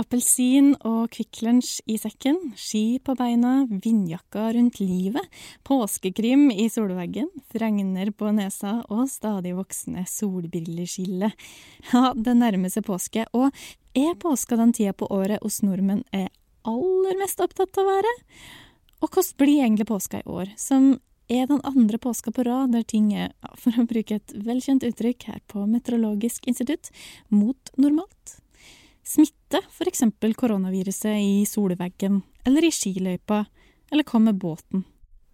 Appelsin og Kvikk Lunsj i sekken, ski på beina, vindjakka rundt livet, påskekrim i solveggen, fregner på nesa og stadig voksende solbrilleskille. Ja, det nærmer seg påske, og er påska den tida på året hos nordmenn er aller mest opptatt av å være? Og hvordan blir egentlig påska i år, som er den andre påska på rad der ting er, for å bruke et velkjent uttrykk her på Meteorologisk institutt, mot normalt? Smitte f.eks. koronaviruset i solveggen eller i skiløypa, eller hva med båten?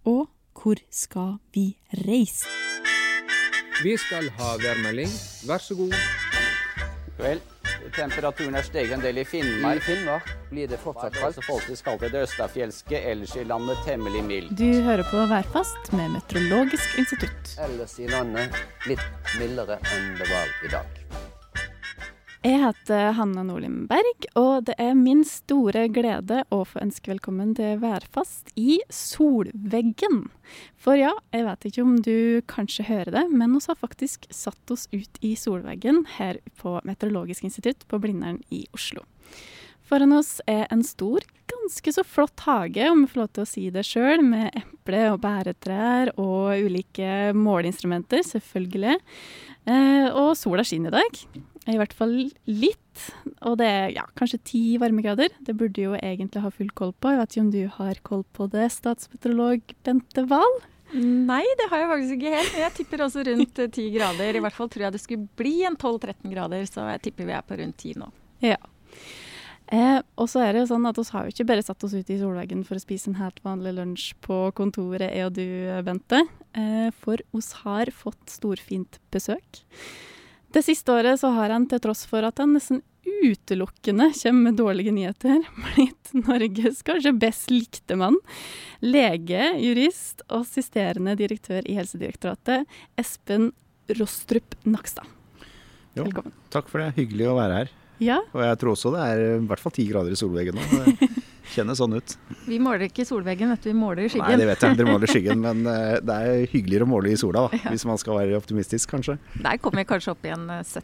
Og hvor skal vi reise? Vi skal ha værmelding. Vær så god. Vel, temperaturen er steget en del i Finnmark. I Finnmark blir det fortsatt kaldt. Faktisk kalt det østafjelske, ellers i landet temmelig mildt. Du hører på Værfast med Meteorologisk institutt. Ellers i landet litt mildere enn det var i dag. Jeg heter Hanna Nordlim Berg, og det er min store glede å få ønske velkommen til Værfast i solveggen. For ja, jeg vet ikke om du kanskje hører det, men vi har faktisk satt oss ut i solveggen her på Meteorologisk institutt på Blindern i Oslo. Foran oss er en stor, ganske så flott hage, om jeg får lov til å si det sjøl, med eple- og bæretrær og ulike måleinstrumenter, selvfølgelig. Eh, og sola skinner i dag. I hvert fall litt. Og det er ja, kanskje ti varmegrader. Det burde jo egentlig ha full koll på. Jeg vet ikke om du har koll på det, statsmeteorolog Bente Wahl? Nei, det har jeg faktisk ikke helt. Jeg tipper også rundt ti grader. I hvert fall tror jeg det skulle bli en 12-13 grader, så jeg tipper vi er på rundt ti nå. Ja. Eh, og så er det jo sånn at Vi har jo ikke bare satt oss ut i solveggen for å spise en helt vanlig lunsj på kontoret, jeg og du, Bente. Eh, for oss har fått storfint besøk. Det siste året så har han, til tross for at han nesten utelukkende kommer med dårlige nyheter, blitt Norges kanskje best likte mann. Lege, jurist og assisterende direktør i Helsedirektoratet, Espen Rostrup Nakstad. Jo, Velkommen. Takk for det. Hyggelig å være her. Ja, Og jeg tror også det er i hvert fall ti grader i solveggen nå. Kjennes sånn ut. Vi måler ikke solveggen, vet du, vi måler Nei, skyggen. det vet jeg. Dere måler skyggen, men eh, det er hyggeligere å måle i sola, da. Hvis man skal være optimistisk, kanskje. Der kommer vi kanskje opp igjen eh, 17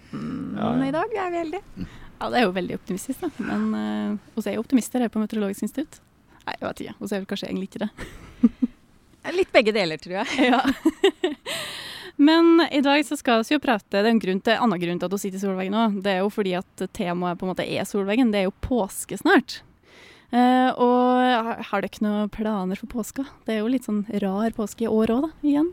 Ja, ja. i dag, er vi heldige. Ja, det er jo veldig optimistisk, da. Men uh, oss er jo optimister her på Meteorologisk institutt. Nei, jeg vet ikke. Oss er vel kanskje egentlig ikke det. Litt begge deler, tror jeg. Ja. Men i dag så skal vi jo prate Det er en grunn til, annen grunn til at vi sitter i solveggen nå. Det er jo fordi at temaet på en måte er solveggen. Det er jo påske snart. Eh, og har- dere noen planer for påska? Det er jo litt sånn rar påske i år òg, da. Igjen.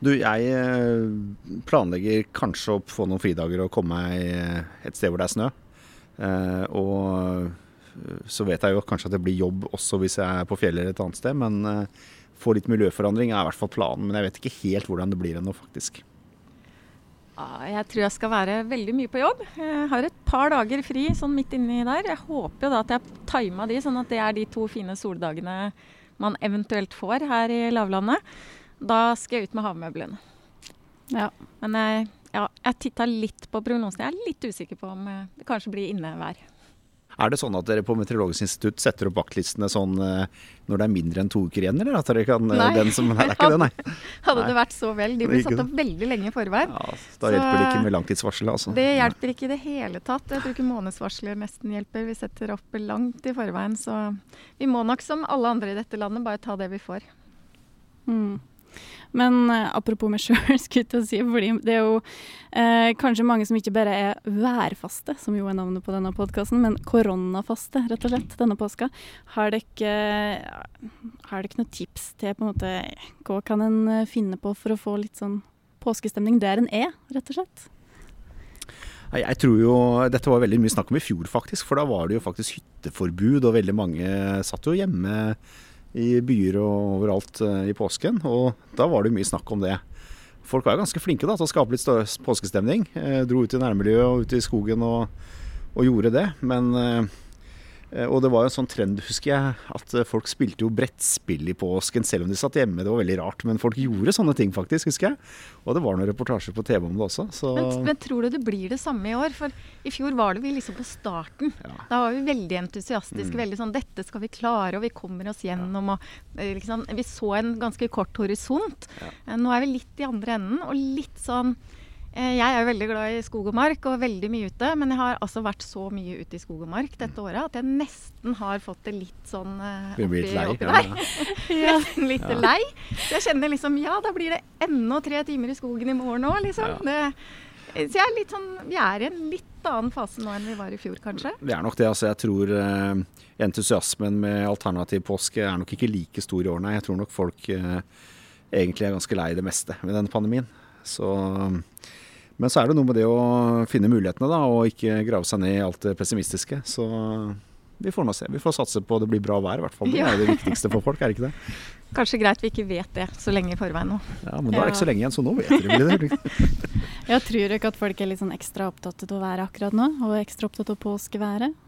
Du, jeg eh, planlegger kanskje å få noen fridager og komme meg eh, et sted hvor det er snø. Eh, og så vet jeg jo kanskje at det blir jobb også hvis jeg er på fjellet eller et annet sted, men eh, få litt miljøforandring er i hvert fall planen. Men jeg vet ikke helt hvordan det blir ennå, faktisk. Ja, jeg tror jeg skal være veldig mye på jobb. Jeg har et par dager fri sånn midt inni der. Jeg håper jo da at jeg tima de, sånn at det er de to fine soldagene man eventuelt får her i lavlandet. Da skal jeg ut med havmøblene. Ja. Men jeg, ja, jeg titta litt på prognosene. Jeg er litt usikker på om eh, det kanskje blir innevær. Er det sånn at dere på Meteorologisk institutt setter opp vaktlistene sånn eh, når det er mindre enn to uker igjen, eller at dere kan eh, Nei. den som Nei, det er ikke det, nei. Hadde Nei. det vært så vel. De ble satt opp veldig lenge i forveien. Ja, da hjelper det ikke med langtidsvarsel, altså. Det hjelper ikke i det hele tatt. Jeg tror ikke månedsvarsler nesten hjelper. Vi setter opp langt i forveien. Så vi må nok som alle andre i dette landet bare ta det vi får. Mm. Men eh, apropos meg sjøl, skulle jeg si, fordi det er jo eh, kanskje mange som ikke bare er værfaste, som jo er navnet på denne podkasten, men koronafaste, rett og slett, denne påska. Har dere, eh, har dere noen tips til på en måte, hva kan en eh, finne på for å få litt sånn påskestemning der en er, rett og slett? Jeg tror jo, Dette var veldig mye snakk om i fjor, faktisk. For da var det jo faktisk hytteforbud, og veldig mange satt jo hjemme i byer og overalt eh, i påsken. Og da var det mye snakk om det. Folk var ganske flinke da, til å skape litt påskestemning. Eh, dro ut i nærmiljøet og ut i skogen og, og gjorde det. Men eh, Og det var jo en sånn trend, husker jeg, at eh, folk spilte jo brettspill i påsken selv om de satt hjemme. Det var veldig rart, men folk gjorde sånne ting faktisk, husker jeg. Og det var noen reportasjer på TV om det også. Så Men, men tror du det blir det samme i år? For i fjor var det vi liksom på starten. Ja. Da var vi veldig entusiastiske. Mm. veldig sånn, Dette skal vi klare, og vi kommer oss gjennom. Og, eh, liksom, vi så en ganske kort horisont. Ja. Eh, Nå er vi litt i andre enden, og litt sånn Eh, jeg er veldig glad i skog og mark og veldig mye ute. Men jeg har altså vært så mye ute i skog og mark dette året at jeg nesten har fått det litt sånn uh, oppi, litt lei, oppi der. Ja. litt ja. lei. Så jeg kjenner liksom ja, da blir det ennå tre timer i skogen i morgen òg, liksom. Det, så jeg er litt sånn, vi er i en litt annen fase nå enn vi var i fjor, kanskje. Vi er nok det. altså Jeg tror uh, entusiasmen med alternativ påske er nok ikke like stor i år, nei. Jeg tror nok folk uh, egentlig er ganske lei det meste med denne pandemien. Så men så er det noe med det å finne mulighetene, da, og ikke grave seg ned i alt det pessimistiske. Så vi får nå se. Vi får satse på at det blir bra vær, i hvert fall. Det er det viktigste for folk, er det ikke det? Kanskje greit vi ikke vet det så lenge i forveien nå. Ja, men da er det ikke så lenge igjen, så nå vet dere det. Jeg tror ikke at folk er litt sånn ekstra opptatt av været akkurat nå, og ekstra opptatt av påskeværet?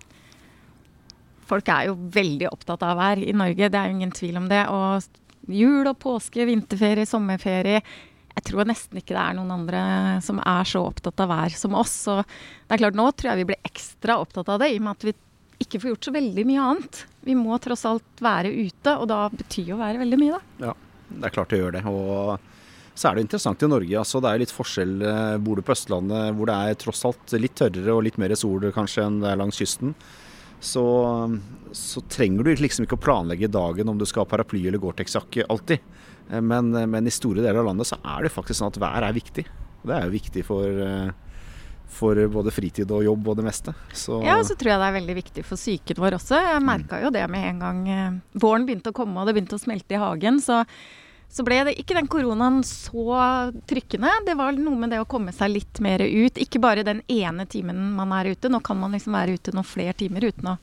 Folk er jo veldig opptatt av vær i Norge, det er jo ingen tvil om det. Og jul og påske, vinterferie, sommerferie jeg tror nesten ikke det er noen andre som er så opptatt av vær som oss. Så det er klart, nå tror jeg vi blir ekstra opptatt av det, i og med at vi ikke får gjort så veldig mye annet. Vi må tross alt være ute, og da betyr jo være veldig mye, da. Ja, det er klart det gjør det. Og så er det interessant i Norge. altså Det er litt forskjell. Eh, bor du på Østlandet hvor det er tross alt litt tørrere og litt mer sol kanskje enn det er langs kysten, så, så trenger du liksom ikke å planlegge dagen om du skal ha paraply eller Gore-Tex-jakke alltid. Eh, men, eh, men, i store deler av landet så er det faktisk sånn at vær er viktig. Det er jo viktig for, eh, for både fritid og jobb og det meste. Så ja, og så tror jeg det er veldig viktig for psyken vår også. Jeg merka jo det med en gang våren begynte å komme og det begynte å smelte i hagen. Så, så ble det ikke den koronaen så trykkende. Det var noe med det å komme seg litt mer ut. Ikke bare den ene timen man er ute. Nå kan man liksom være ute noen flere timer uten å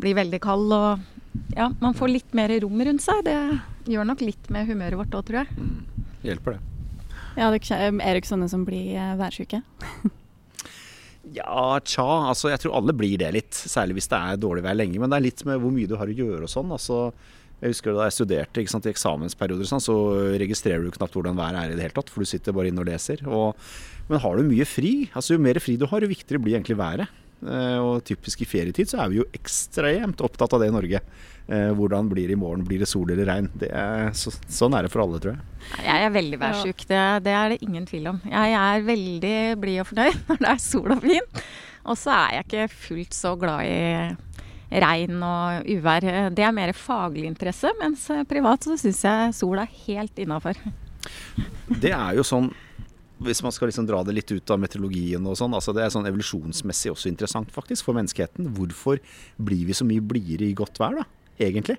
bli veldig kald. Og ja, man får litt mer rom rundt seg. Det gjør nok litt med humøret vårt òg, tror jeg. Mm. Hjelper det. Ja, det er det sånne som blir værsjuke? ja, tja. Altså, jeg tror alle blir det litt. Særlig hvis det er dårlig vær lenge. Men det er litt med hvor mye du har å gjøre og sånn. Altså, jeg husker Da jeg studerte sant, i eksamensperioder, sånn, så registrerer du knapt hvordan været er i det hele tatt. For du sitter bare inne og leser. Og, men har du mye fri, altså jo mer fri du har, jo viktigere blir egentlig været. Eh, og typisk i ferietid så er vi jo ekstremt opptatt av det i Norge. Eh, hvordan blir det i morgen? Blir det sol eller regn? Er, så, sånn er det for alle, tror jeg. Jeg er veldig værsjuk. Det, det, er det ingen tvil om. Jeg er veldig blid og fornøyd når det er sol og fin. Og så er jeg ikke fullt så glad i regn og uvær. Det er mer faglig interesse, mens privat så syns jeg sol er helt innafor. Det er jo sånn hvis man skal liksom dra det litt ut av meteorologien og sånn, altså det er sånn evolusjonsmessig også interessant faktisk for menneskeheten. Hvorfor blir vi så mye blidere i godt vær, da, egentlig?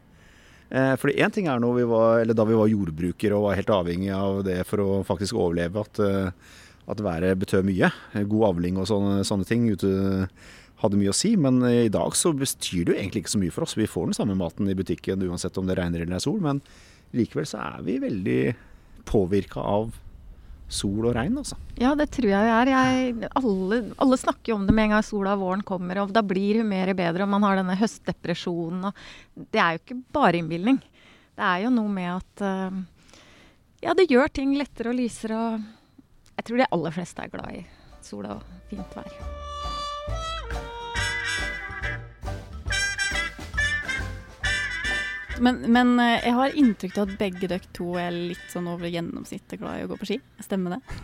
Eh, fordi én ting er vi var, da vi var jordbrukere og var helt avhengig av det for å faktisk overleve, at, eh, at været betød mye. God avling og sånne, sånne ting ute hadde mye å si. Men i dag så bestyr det jo egentlig ikke så mye for oss. Vi får den samme maten i butikken uansett om det regner eller er sol. Men likevel så er vi veldig påvirka av sol og regn, altså. Ja, det tror jeg er. Jeg, alle, alle, snakker jo om det med en gang sola og våren kommer, og da blir humøret bedre, og man har denne høstdepresjonen. Og det er jo ikke bare innbilning. Det er jo noe med at uh, Ja, det gjør ting lettere og lysere, og jeg tror de aller fleste er glad i sola og fint vær. Men, men, eh, jeg har inntrykk av at begge dere to er litt sånn over gjennomsnittet glad i å gå på ski. Stemmer det?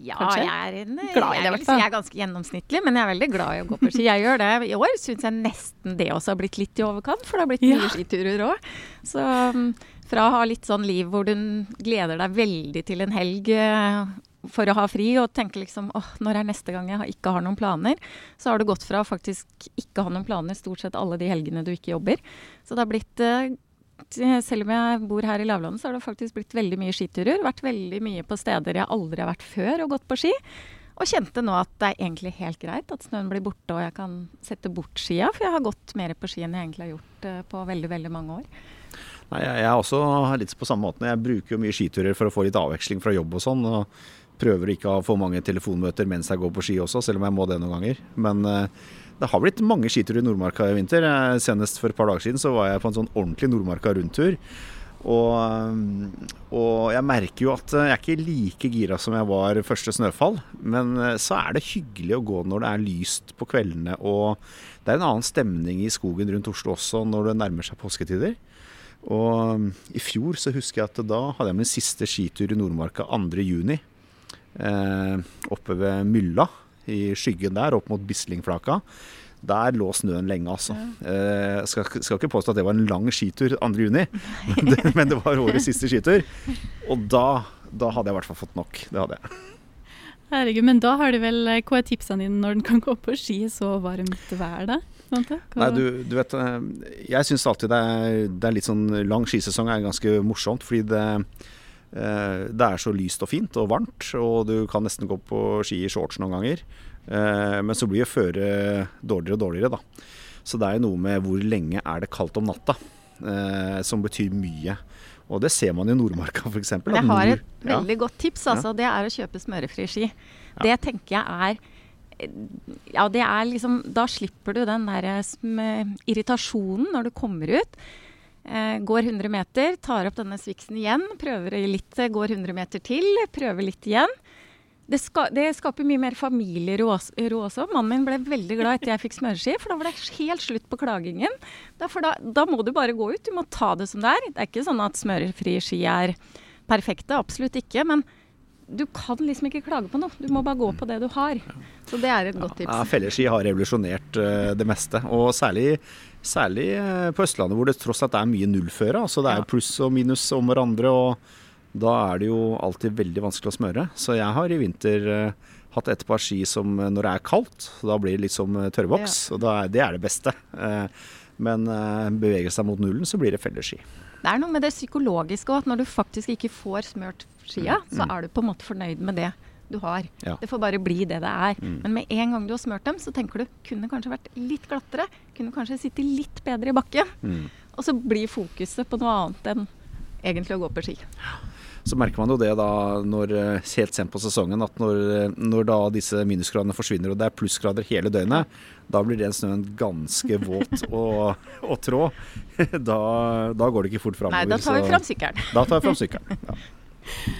Ja, Kanskje? jeg er, en, glad jeg, det, jeg, jeg er ganske gjennomsnittlig, men jeg er veldig glad i å gå på ski. Jeg gjør det. I år syns jeg nesten det også har blitt litt i overkant, for det har blitt mye ja. skiturer òg. Så mm, fra å ha litt sånn liv hvor du gleder deg veldig til en helg eh, for å ha fri og tenke liksom åh, når er neste gang jeg ikke har noen planer, så har du gått fra å faktisk ikke ha noen planer stort sett alle de helgene du ikke jobber. Så det har blitt eh, selv om jeg bor her i lavlandet, så har det faktisk blitt veldig mye skiturer. Vært veldig mye på steder jeg aldri har vært før og gått på ski. Og kjente nå at det er egentlig helt greit at snøen blir borte og jeg kan sette bort skia. For jeg har gått mer på ski enn jeg egentlig har gjort uh, på veldig, veldig mange år. Nei, jeg er også litt på samme måte. Jeg bruker jo mye skiturer for å få litt avveksling fra jobb og sånn. og prøver ikke å ha for mange telefonmøter mens jeg går på ski også, selv om jeg må det noen ganger. Men uh, det har blitt mange skiturer i Nordmarka i vinter. Eh, senest for et par dager siden så var jeg på en sånn ordentlig Nordmarka rundtur. Og, eh, og, jeg merker jo at jeg er ikke like gira som jeg var første snøfall. Men så er det hyggelig å gå når det er lyst på kveldene. Og det er en annen stemning i skogen rundt Oslo også når det nærmer seg påsketider. Og i fjor så husker jeg at da hadde jeg min siste skitur i Nordmarka 2.6. eh, oppe ved Mylla, i skyggen der, opp mot Bislingflaka. Der lå snøen lenge, altså. Eh, skal, skal ikke påstå at det var en lang skitur 2. juni, men det, men det var årets siste skitur. Og da, da hadde jeg i hvert fall fått nok. Det hadde jeg. Herregud, men da har du vel Hva er tipsene dine når den kan gå på ski i så varmt vær, da? Nei, du, du vet eh, Jeg syns alltid det er, det er litt sånn lang skisesong er ganske morsomt, fordi det, eh, det er så lyst og fint og varmt, og du kan nesten gå på ski i shorts noen ganger. Eh, Men så blir jo føret dårligere og dårligere, da. Så det er jo noe med hvor lenge er det kaldt om natta, eh, som betyr mye. Og det ser man i Nordmarka f.eks. Jeg har et veldig godt tips, altså. Det er å kjøpe smørefri ski. Det tenker jeg er ja, det er liksom Da slipper du den der irritasjonen når du kommer ut. Eh, går 100 meter, tar opp denne sviksen igjen, prøver litt, går 100 meter til, prøver litt igjen. Det, ska, det skaper mye mer familiero også. Mannen min ble veldig glad etter jeg fikk smøreski, for da var det helt slutt på klagingen. Da, for da, da må du bare gå ut, du må ta det som det er. Det er ikke sånn at smørefrie ski er perfekte, absolutt ikke. Men du kan liksom ikke klage på noe. Du må bare gå på det du har. Så det er et godt tips. Ja, felleski har revolusjonert uh, det meste. Og særlig, særlig eh, på Østlandet hvor det tross alt er mye nullføre. Altså det er jo pluss og minus om hverandre, og da er det jo alltid veldig vanskelig å smøre. Så jeg har i vinter eh, hatt et par ski som eh, når det er kaldt, da blir det litt som tørrvoks. Ja. Og er- det er det beste. Men beveger seg mot nullen, så blir det felleski. Det er noe med det psykologiske òg, at når du faktisk ikke får smørt skia, så er du på en måte fornøyd med det du har. Ja. Det får bare bli det det er. Men med en gang du har smørt dem, så tenker du kunne kanskje vært litt glattere. Kunne kanskje sitte litt bedre i bakken. Mm. Og så blir fokuset på noe annet enn egentlig å gå på ski. Så merker man jo det da når, eh, helt sent på sesongen at når, eh, når da disse minusgradene forsvinner og det er plussgrader hele døgnet, da blir den snøen ganske våt og, og trå. Da, da går det ikke fort framover. Nei, da tar vi fram sykkelen. Da tar vi fram sykkelen. Ja.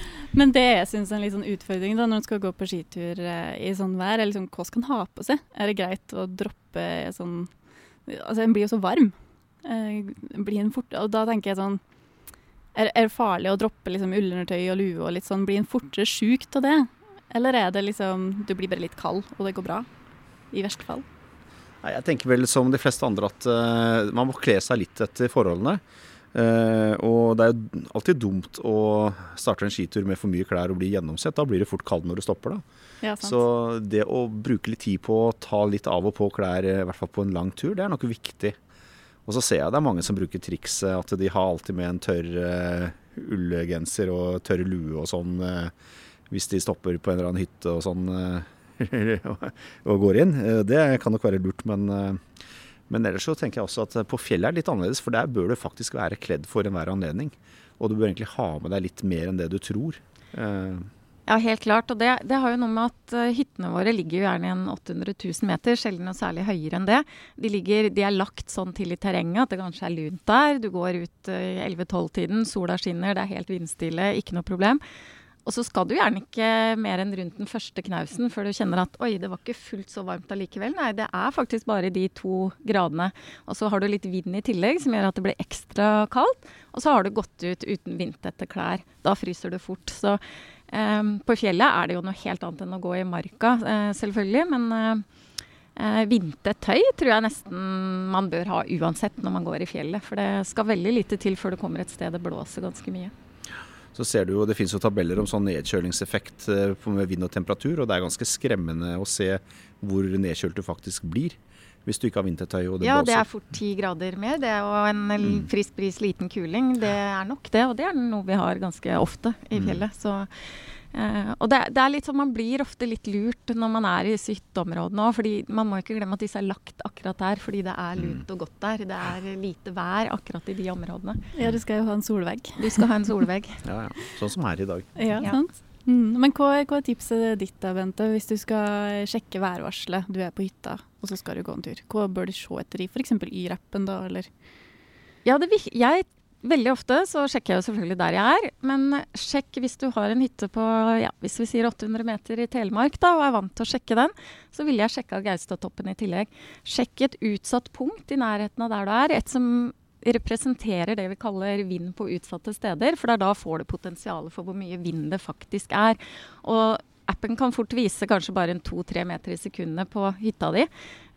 Men det jeg syns er en litt sånn utfordring da, når en skal gå på skitur eh, i sånn vær, er liksom hva skal en ha på seg? Er det greit å droppe sånn Altså, en blir jo så varm. Eh, blir en fort, og da tenker jeg sånn er, er det farlig å droppe liksom ullundertøy og lue og litt sånn? Blir en fortere sjuk av det? Eller er det liksom Du blir bare litt kald, og det går bra? I verste fall. Nei, Jeg tenker vel som de fleste andre at uh, man må kle seg litt etter forholdene. Eh, og det er jo alltid dumt å starte en skitur med for mye klær og bli gjennomsett. Da blir det fort kald når du stopper, da. Ja. Så det å bruke litt tid på å ta litt av og på klær, eh, i hvert fall på en lang tur, det er noe viktig. Og så ser jeg det er mange som bruker trikset at de har alltid med en tørr uh, ullgenser og tørr lue og sånn uh, hvis de stopper på en eller annen hytte og sånn og går inn. Det kan nok være lurt, men, men ellers så tenker jeg også at på fjellet er det litt annerledes, for der bør du faktisk være kledd for enhver anledning. Og du bør egentlig ha med deg litt mer enn det du tror. Eh, Ja, helt klart. Og det, det har jo noe med at eh, hyttene våre ligger jo gjerne i en 800 000 meter, sjelden noe særlig høyere enn det. De, ligger, de er lagt sånn til i terrenget at det kanskje er lunt der. Du går ut eh, i 11-12-tiden, sola skinner, det er helt vindstille, ikke noe problem. Og så skal du gjerne ikke mer enn rundt den første knausen før du kjenner at oi, det var ikke fullt så varmt allikevel. Nei, det er faktisk bare de to gradene. Og så har du litt vind i tillegg som gjør at det blir ekstra kaldt. Og så har du gått ut uten vindtette klær. Da fryser du fort. Så eh, på fjellet er det jo noe helt annet enn å gå i marka, eh, selvfølgelig. Men eh, eh, tøy tror jeg nesten man bør ha uansett når man går i fjellet. For det skal veldig lite til før du kommer et sted det blåser ganske mye. Så ser du jo, Det finnes jo tabeller om sånn nedkjølingseffekt eh, med vind og temperatur, og det er ganske skremmende å se hvor nedkjølt du faktisk blir hvis du ikke har vintertøy og det ja, det er fort ti grader mer. Det og en l- frisk bris, liten kuling. Det er nok det, og det er noe vi har ganske ofte i fjellet. Så, eh, og det, det er litt sånn, Man blir ofte litt lurt når man er i disse hytteområdene òg. fordi Man må ikke glemme at disse er lagt akkurat der fordi det er lunt og godt der. Det er lite vær akkurat i de områdene. Ja, du skal jo ha en solvegg. Du skal ha en solvegg. Ja, ja. Sånn som her i dag. Ja, Ja. sant. Mm. Men hva, hva er tipset ditt da, Bente, hvis du skal sjekke værvarselet? Du er på hytta, og så skal du gå en tur. Hva bør du se etter i f.eks. Y-rappen, da, eller? Ja, det jeg, veldig ofte så sjekker jeg jo selvfølgelig der jeg er. Men sjekk hvis du har en hytte på ja, hvis vi sier 800 meter i Telemark da, og er vant til å sjekke den, så ville jeg sjekka Gaustatoppen i tillegg. Sjekk et utsatt punkt i nærheten av der du er. Et som representerer det vi kaller vind på utsatte steder. For det er da får du potensialet for hvor mye vind det faktisk er. Og appen kan fort vise kanskje bare en to-tre meter i sekundet på hytta di.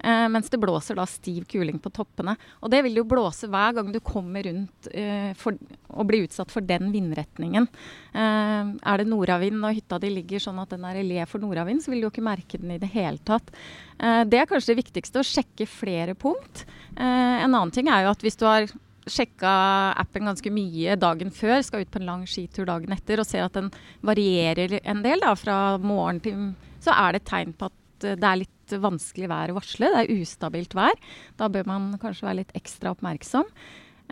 Eh, mens det blåser da stiv kuling på toppene. Og det vil jo blåse hver gang du kommer rundt eh, for, og blir utsatt for den vindretningen. Eh, er det nordavind og hytta di ligger sånn at den er i le for nordavind, så vil du jo ikke merke den i det hele tatt. Eh, det er kanskje det viktigste, å sjekke flere punkt. Eh, en annen ting er jo at hvis du har sjekka appen ganske mye dagen før, skal ut på en lang skitur dagen etter og ser at den varierer en del da, fra morgen til Så er det et tegn på at det er litt vanskelig vær å varsle. Det er ustabilt vær. Da bør man kanskje være litt ekstra oppmerksom.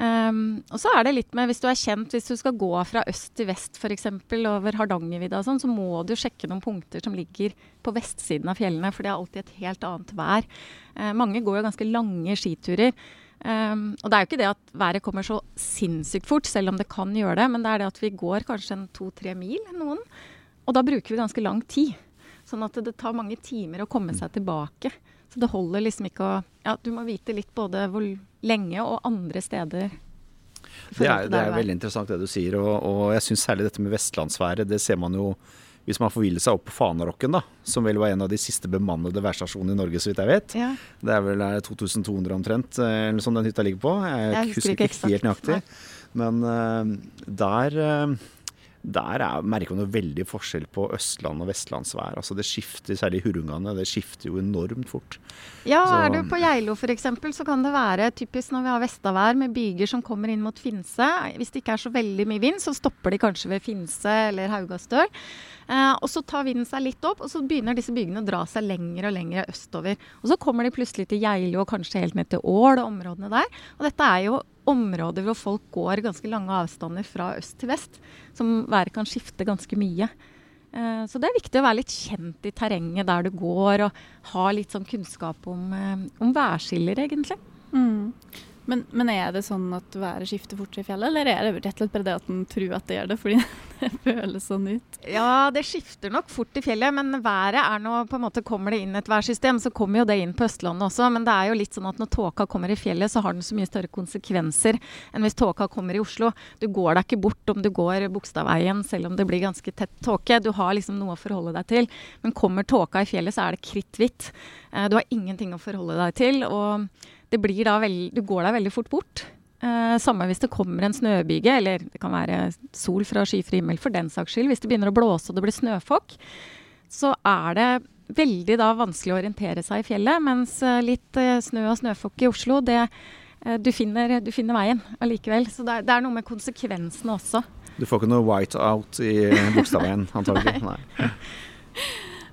Um, og så er det litt med, Hvis du er kjent, hvis du skal gå fra øst til vest f.eks. over Hardangervidda, sånn, så må du sjekke noen punkter som ligger på vestsiden av fjellene. For det er alltid et helt annet vær. Uh, mange går jo ganske lange skiturer. Um, og det er jo ikke det at været kommer så sinnssykt fort, selv om det kan gjøre det. Men det er det at vi går kanskje en to-tre mil, noen. Og da bruker vi ganske lang tid. Sånn at det tar mange timer å komme seg tilbake. Så det holder liksom ikke å Ja, du må vite litt både hvor lenge og andre steder. Det er, det er veldig interessant det du sier, og, og jeg syns særlig dette med vestlandsværet, det ser man jo hvis man forviler seg opp på Fanarokken, da, som vel var en av de siste bemannede værstasjonene i Norge, så vidt jeg vet. Ja. Det er vel 2200 omtrent, eh, eller sånn den hytta ligger på. Jeg, jeg husker, ikke, ikke helt nøyaktig. Men uh, der uh, der er, merker man jo veldig forskjell på østland- og vestlandsvær. Altså det skifter, Særlig hurungene, Hurungane. Det skifter jo enormt fort. Ja, så, er du på Geilo f.eks., så kan det være typisk når vi har vestavær med byger som kommer inn mot Finse. Hvis det ikke er så veldig mye vind, så stopper de kanskje ved Finse eller Haugastøl. Eh, og så tar vinden seg litt opp, og så begynner disse bygene å dra seg lenger og lenger østover. Og så kommer de plutselig til Geilo og kanskje helt ned til Ål og områdene der. Og dette er jo områder hvor folk går ganske lange avstander fra øst til vest, som været kan skifte ganske mye. Uh, så det er viktig å være litt kjent i terrenget der du går, og ha litt sånn kunnskap om, uh, om værskiller, egentlig. Mm. Men, men, er det sånn at været skifter fort i fjellet, eller er det rett og slett bare det at en tror at det gjør det, fordi det føles sånn ut? Ja, det skifter nok fort i fjellet, men været er nå på en måte Kommer det inn et værsystem, så kommer jo det inn på Østlandet også. Men det er jo litt sånn at når tåka kommer i fjellet, så har den så mye større konsekvenser enn hvis tåka kommer i Oslo. Du går deg ikke bort om du går Bogstadveien selv om det blir ganske tett tåke. Du har liksom noe å forholde deg til. Men kommer tåka i fjellet, så er det kritt hvitt. du har ingenting å forholde deg til. og veld, du går deg veldig fort bort. Eh, samme hvis det kommer en snøbyge, eller det kan være sol fra skyfri himmel for den saks skyld. Hvis det begynner å blåse og det blir snøfokk, så er det veldig da vanskelig å orientere seg i fjellet. Mens eh, litt eh, snø og snøfokk i Oslo, det, eh, du, finner, du, finner, veien allikevel. Så det er, det er, noe med konsekvensene også. Du får ikke noe white out i Bogstadveien, antagelig? Nei.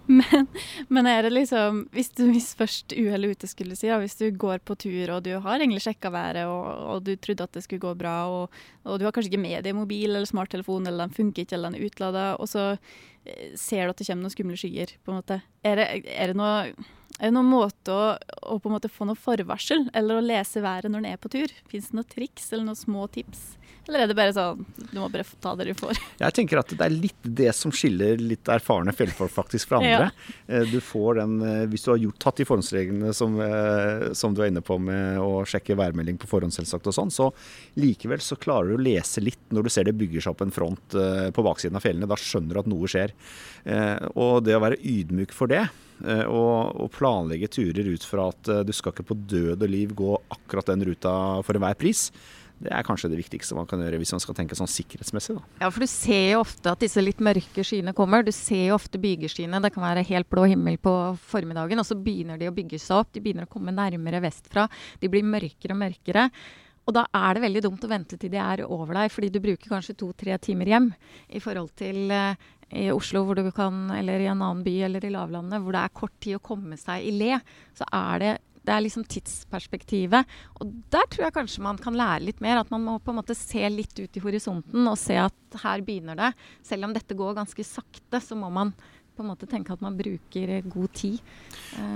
Men, men, er det liksom Hvis, du, hvis først uhellet ute skulle si, da, hvis du går på tur og du har egentlig sjekka været og, og, du trodde at det skulle gå bra, og, og du har kanskje ikke med deg mobil eller smarttelefon, eller den funker ikke, eller den er utlada, og så eh, ser du at det kommer noen skumle skyer, på en måte. Er det, er det, noe, er det noen måte å, å, på en måte få noe forvarsel, eller å lese været når en er på tur? Fins det noen triks eller noen små tips? Eller er det bare sånn du må bare ta det du får? Jeg tenker at det er litt det som skiller litt erfarne fjellfolk faktisk fra andre. Ja. Eh, du får den, eh, Hvis du har gjort, tatt de forhåndsreglene som, eh, som, du er inne på med å sjekke værmelding på forhånd, selvsagt og sånn, så likevel så klarer du å lese litt når du ser det bygger seg opp en front på baksiden av fjellene. Da skjønner du at noe skjer. Og det å være ydmyk for det, og, og planlegge turer ut fra at du skal ikke på død og liv gå akkurat den ruta for enhver pris. Det er kanskje det viktigste man kan gjøre hvis man skal tenke sånn sikkerhetsmessig. Da. Ja, for du ser jo ofte at disse litt mørke skyene kommer. Du ser jo ofte bygeskyene. Det kan være helt blå himmel på formiddagen, og så begynner de å bygge seg opp. De begynner å komme nærmere vestfra. De blir mørkere og mørkere. Og da er det veldig dumt å vente til de er over deg, fordi du bruker kanskje to-tre timer hjem i forhold til eh, i Oslo kan, eller i en annen by eller i lavlandet hvor det er kort tid å komme seg i le. Så er det det er liksom tidsperspektivet. Og der tror jeg kanskje man kan lære litt mer. At man må på en måte se litt ut i horisonten og se at her begynner det. Selv om dette går ganske sakte, så må man på en måte tenke at man bruker god tid.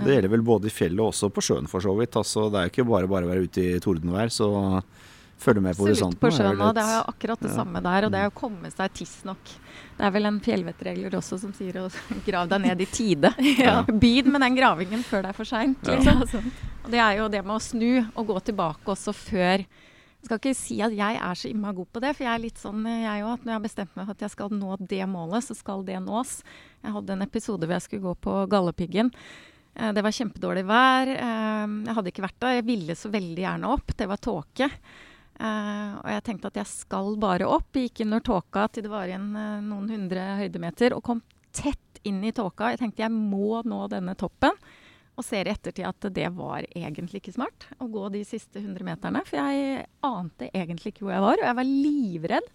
Det gjelder vel både i fjellet og også på sjøen, for så vidt. Altså, det er jo ikke bare bare å være ute i tordenvær. så følge med på horisonten. På sjøen, og det er akkurat det ja. samme der. Og det er å komme seg tidsnok. Det er vel en fjellvettregler også som sier å grave deg ned i tide. ja. Byd med den gravingen før det er for seint. Liksom. Og det er jo det med å snu og gå tilbake også før Jeg skal ikke si at jeg er så innmari god på det, for jeg er litt sånn jeg òg. At når jeg har bestemt meg for at jeg skal nå det målet, så skal det nås. Jeg hadde en episode hvor jeg skulle gå på Galdhøpiggen. Eh, det var kjempedårlig vær. Eh, jeg hadde ikke vært der. Jeg ville så veldig gjerne opp. Det var tåke. Uh, og jeg tenkte at jeg skal bare opp. Jeg Gikk under tåka til det var igjen uh, noen hundre høydemeter, og kom tett inn i tåka. Jeg tenkte jeg må nå denne toppen. Og ser i ettertid at det var egentlig ikke smart å gå de siste 100 meterne. For jeg ante egentlig ikke hvor jeg var, og jeg var livredd.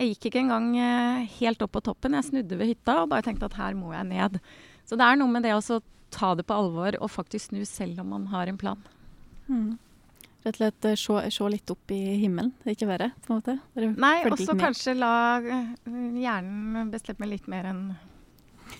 Jeg gikk ikke engang uh, helt opp på toppen. Jeg snudde ved hytta og bare tenkte at her må jeg ned. Så det er noe med det å ta det på alvor og faktisk snu selv om man har en plan. Mm. Rett og slett se, se, litt opp i himmelen, ikke verre, på en måte? Nei, og så kanskje la eh, hjernen bestemme litt mer enn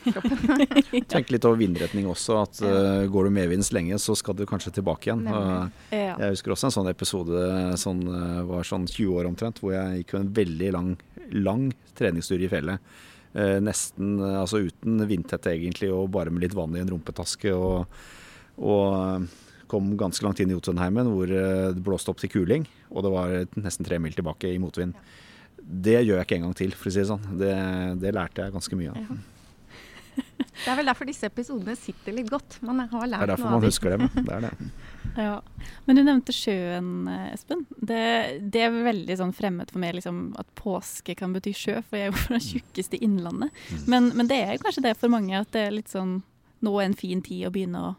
kroppen. Tenk litt over vindretning også, at uh, går du medvinds lenge, så skal du kanskje tilbake igjen. Uh, jeg husker også en sånn episode, sånn, uh, var sånn 20 år omtrent, hvor jeg gikk en veldig lang, lang treningstur i fjellet. nesten altså uten vindtett egentlig, og bare med litt vann i en rumpetaske. og, og kom ganske langt inn i Jotunheimen, hvor eh, det blåste opp til kuling. Og det var nesten tre mil tilbake i motvind. Det gjør jeg ikke en gang til, for å si det sånn. Det, det lærte jeg ganske mye av. Ja. Det er vel derfor disse episodene sitter litt godt. Man har lært noe av. Det er derfor man husker dem. Det er det. Ja. Men du nevnte sjøen, Espen. Det, det er veldig sånn fremmed for meg liksom, at påske kan bety sjø, for jeg er jo fra tjukkeste innlandet. Mm. Men, men, det er jo kanskje det for mange at det er litt sånn nå er en fin tid å begynne å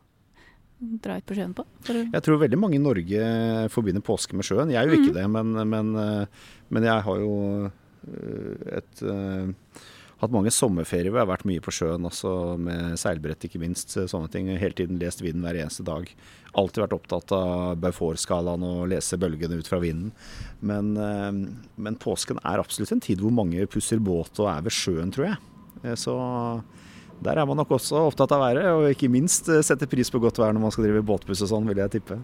dra ut på sjøen på? Jeg tror veldig mange i Norge forbinder påske med sjøen. Jeg gjør jo ikke mm. det, men, men, eh, men, jeg har jo eh, et, uh, hatt mange sommerferier hvor jeg har vært mye på sjøen, også med seilbrett ikke minst. Sånne ting. Hele tiden lest vinden hver eneste dag. Alltid vært opptatt av Beaufort-skalaen og lese bølgene ut fra vinden. Men, uh, men påsken er absolutt en tid hvor mange pusser båt og er ved sjøen, tror jeg. Så der er man nok også opptatt av været, og ikke minst eh, setter pris på godt vær når man skal drive båtbuss og sånn, vil jeg tippe.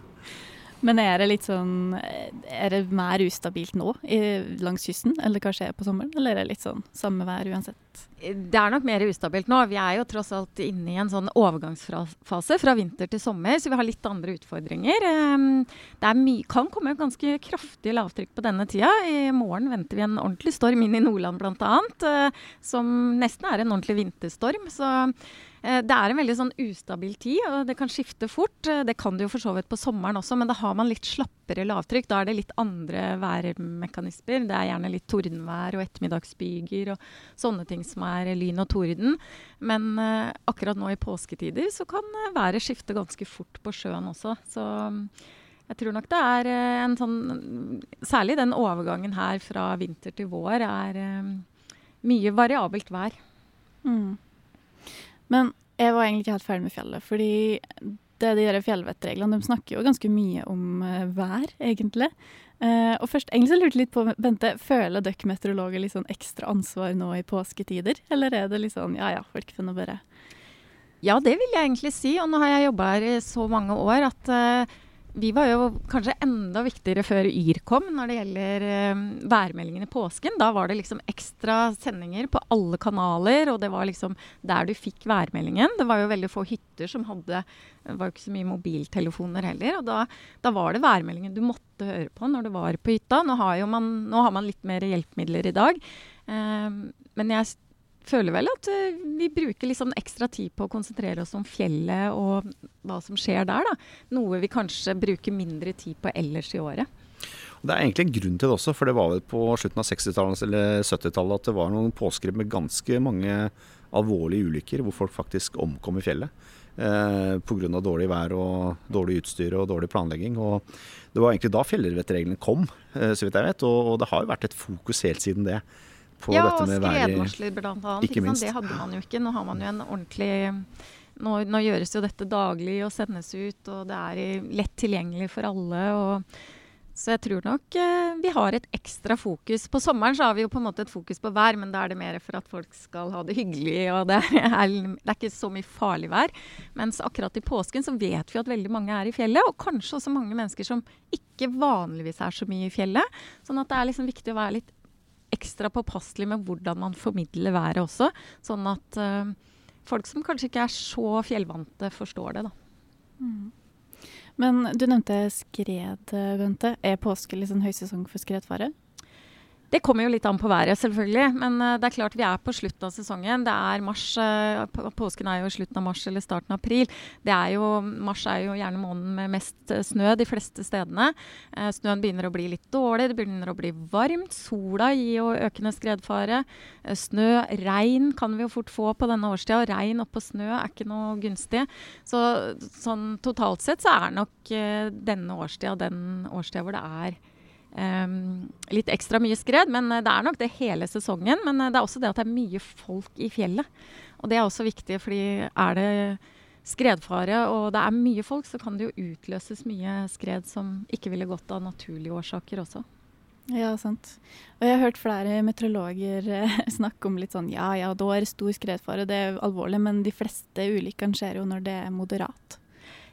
Men er det litt sånn Er det mer ustabilt nå i, langs kysten, eller kanskje er på sommeren? Eller er det litt sånn samme vær uansett? Det er nok mer ustabilt nå. Vi er jo tross alt inne i en sånn overgangsfase fra vinter til sommer, så vi har litt andre utfordringer. Ehm, det kan komme ganske kraftig lavtrykk på denne tida. I morgen venter vi en ordentlig storm inn i Nordland bl.a., eh, som nesten er en ordentlig vinterstorm. Så det er en veldig sånn ustabil tid, og det kan skifte fort. Eh, det kan det jo for så vidt på sommeren også, men da har man litt slappere lavtrykk. Da er det litt andre værmekanismer. Det er gjerne litt tordenvær og ettermiddagsbyger og sånne ting som er lyn og torden. Men uh, akkurat nå i påsketider så kan været skifte ganske fort på sjøen også. Så jeg tror nok det er en sånn Særlig den overgangen her fra vinter til vår er um, mye variabelt vær. Mm. Men jeg var egentlig ikke helt ferdig med fjellet. Fordi det de der fjellvettreglene de snakker jo ganske mye om uh, vær, egentlig. Uh, og først egentlig så lurte jeg litt på, Bente, føler dere meteorologer litt sånn ekstra ansvar nå i påsketider? Eller er det litt sånn ja ja, folk nå bare Ja, det vil jeg egentlig si. Og nå har jeg jobba her i så mange år at uh, vi var jo kanskje enda viktigere før Yr kom når det gjelder uh, værmeldingen i påsken. Da var det liksom ekstra sendinger på alle kanaler, og det var liksom der du fikk værmeldingen. Det var jo veldig få hytter som hadde Det var jo ikke så mye mobiltelefoner heller. Og da, da var det værmeldingen du måtte høre på når du var på hytta. Nå har, man, nå har man litt mer hjelpemidler i dag. Uh, men jeg føler vel at uh, vi bruker liksom ekstra tid på å konsentrere oss om fjellet og hva som skjer der. da. Noe vi kanskje bruker mindre tid på ellers i året. Det er egentlig en grunn til det også, for det var vel på slutten av 60-tallet eller 70-tallet at det var noen påskrev med ganske mange alvorlige ulykker hvor folk faktisk omkom i fjellet. Eh, Pga. dårlig vær og dårlig utstyr og dårlig planlegging. Og det var egentlig da fjellvettreglene kom, eh, så vidt jeg vet. Og, og det har jo vært et fokus helt siden det på ja, dette med været. Ja, og skredvarsler blant annet. Ikke minst. Det hadde man jo ikke. Nå har man jo en ordentlig nå, nå, gjøres jo dette daglig og sendes ut, og det er lett tilgjengelig for alle. Og, så jeg tror nok eh, vi har et ekstra fokus. På sommeren så har vi jo på en måte et fokus på vær, men da er det mer for at folk skal ha det hyggelig, og det er, det er ikke så mye farlig vær. Mens akkurat i påsken så vet vi at veldig mange er i fjellet, og kanskje også mange mennesker som ikke vanligvis er så mye i fjellet. Sånn at det er liksom viktig å være litt ekstra påpasselig med hvordan man formidler været også. Sånn at uh, folk som kanskje ikke er så fjellvante, forstår det. da. Mm. Men du nevnte skred, Bente. Er påske sånn høysesong for skredfare? Det kommer jo litt an på været, selvfølgelig. Men uh, det er klart vi er på slutten av sesongen. Det er mars. Uh, påsken er jo slutten av mars eller starten av april. Det er jo, mars er jo gjerne måneden med mest uh, snø de fleste stedene. snøen begynner å bli litt dårlig, det begynner å bli varmt. Sola gir jo økende skredfare. snø, regn kan vi jo fort få på denne årstida. Regn oppå snø er ikke noe gunstig. Så sånn totalt sett så er nok denne årstida den årstida hvor det er Um, litt ekstra mye skred, men eh, det er nok det hele sesongen. Men eh, det er også det at det er mye folk i fjellet. Og det er også viktig, fordi er det skredfare og det er mye folk, så kan det jo utløses mye skred som ikke ville gått av naturlige årsaker også. Ja, sant. Og jeg har hørt flere meteorologer eh, snakke om litt sånn ja ja, da er det stor skredfare, det er alvorlig, men de fleste ulykkene skjer jo når det er moderat.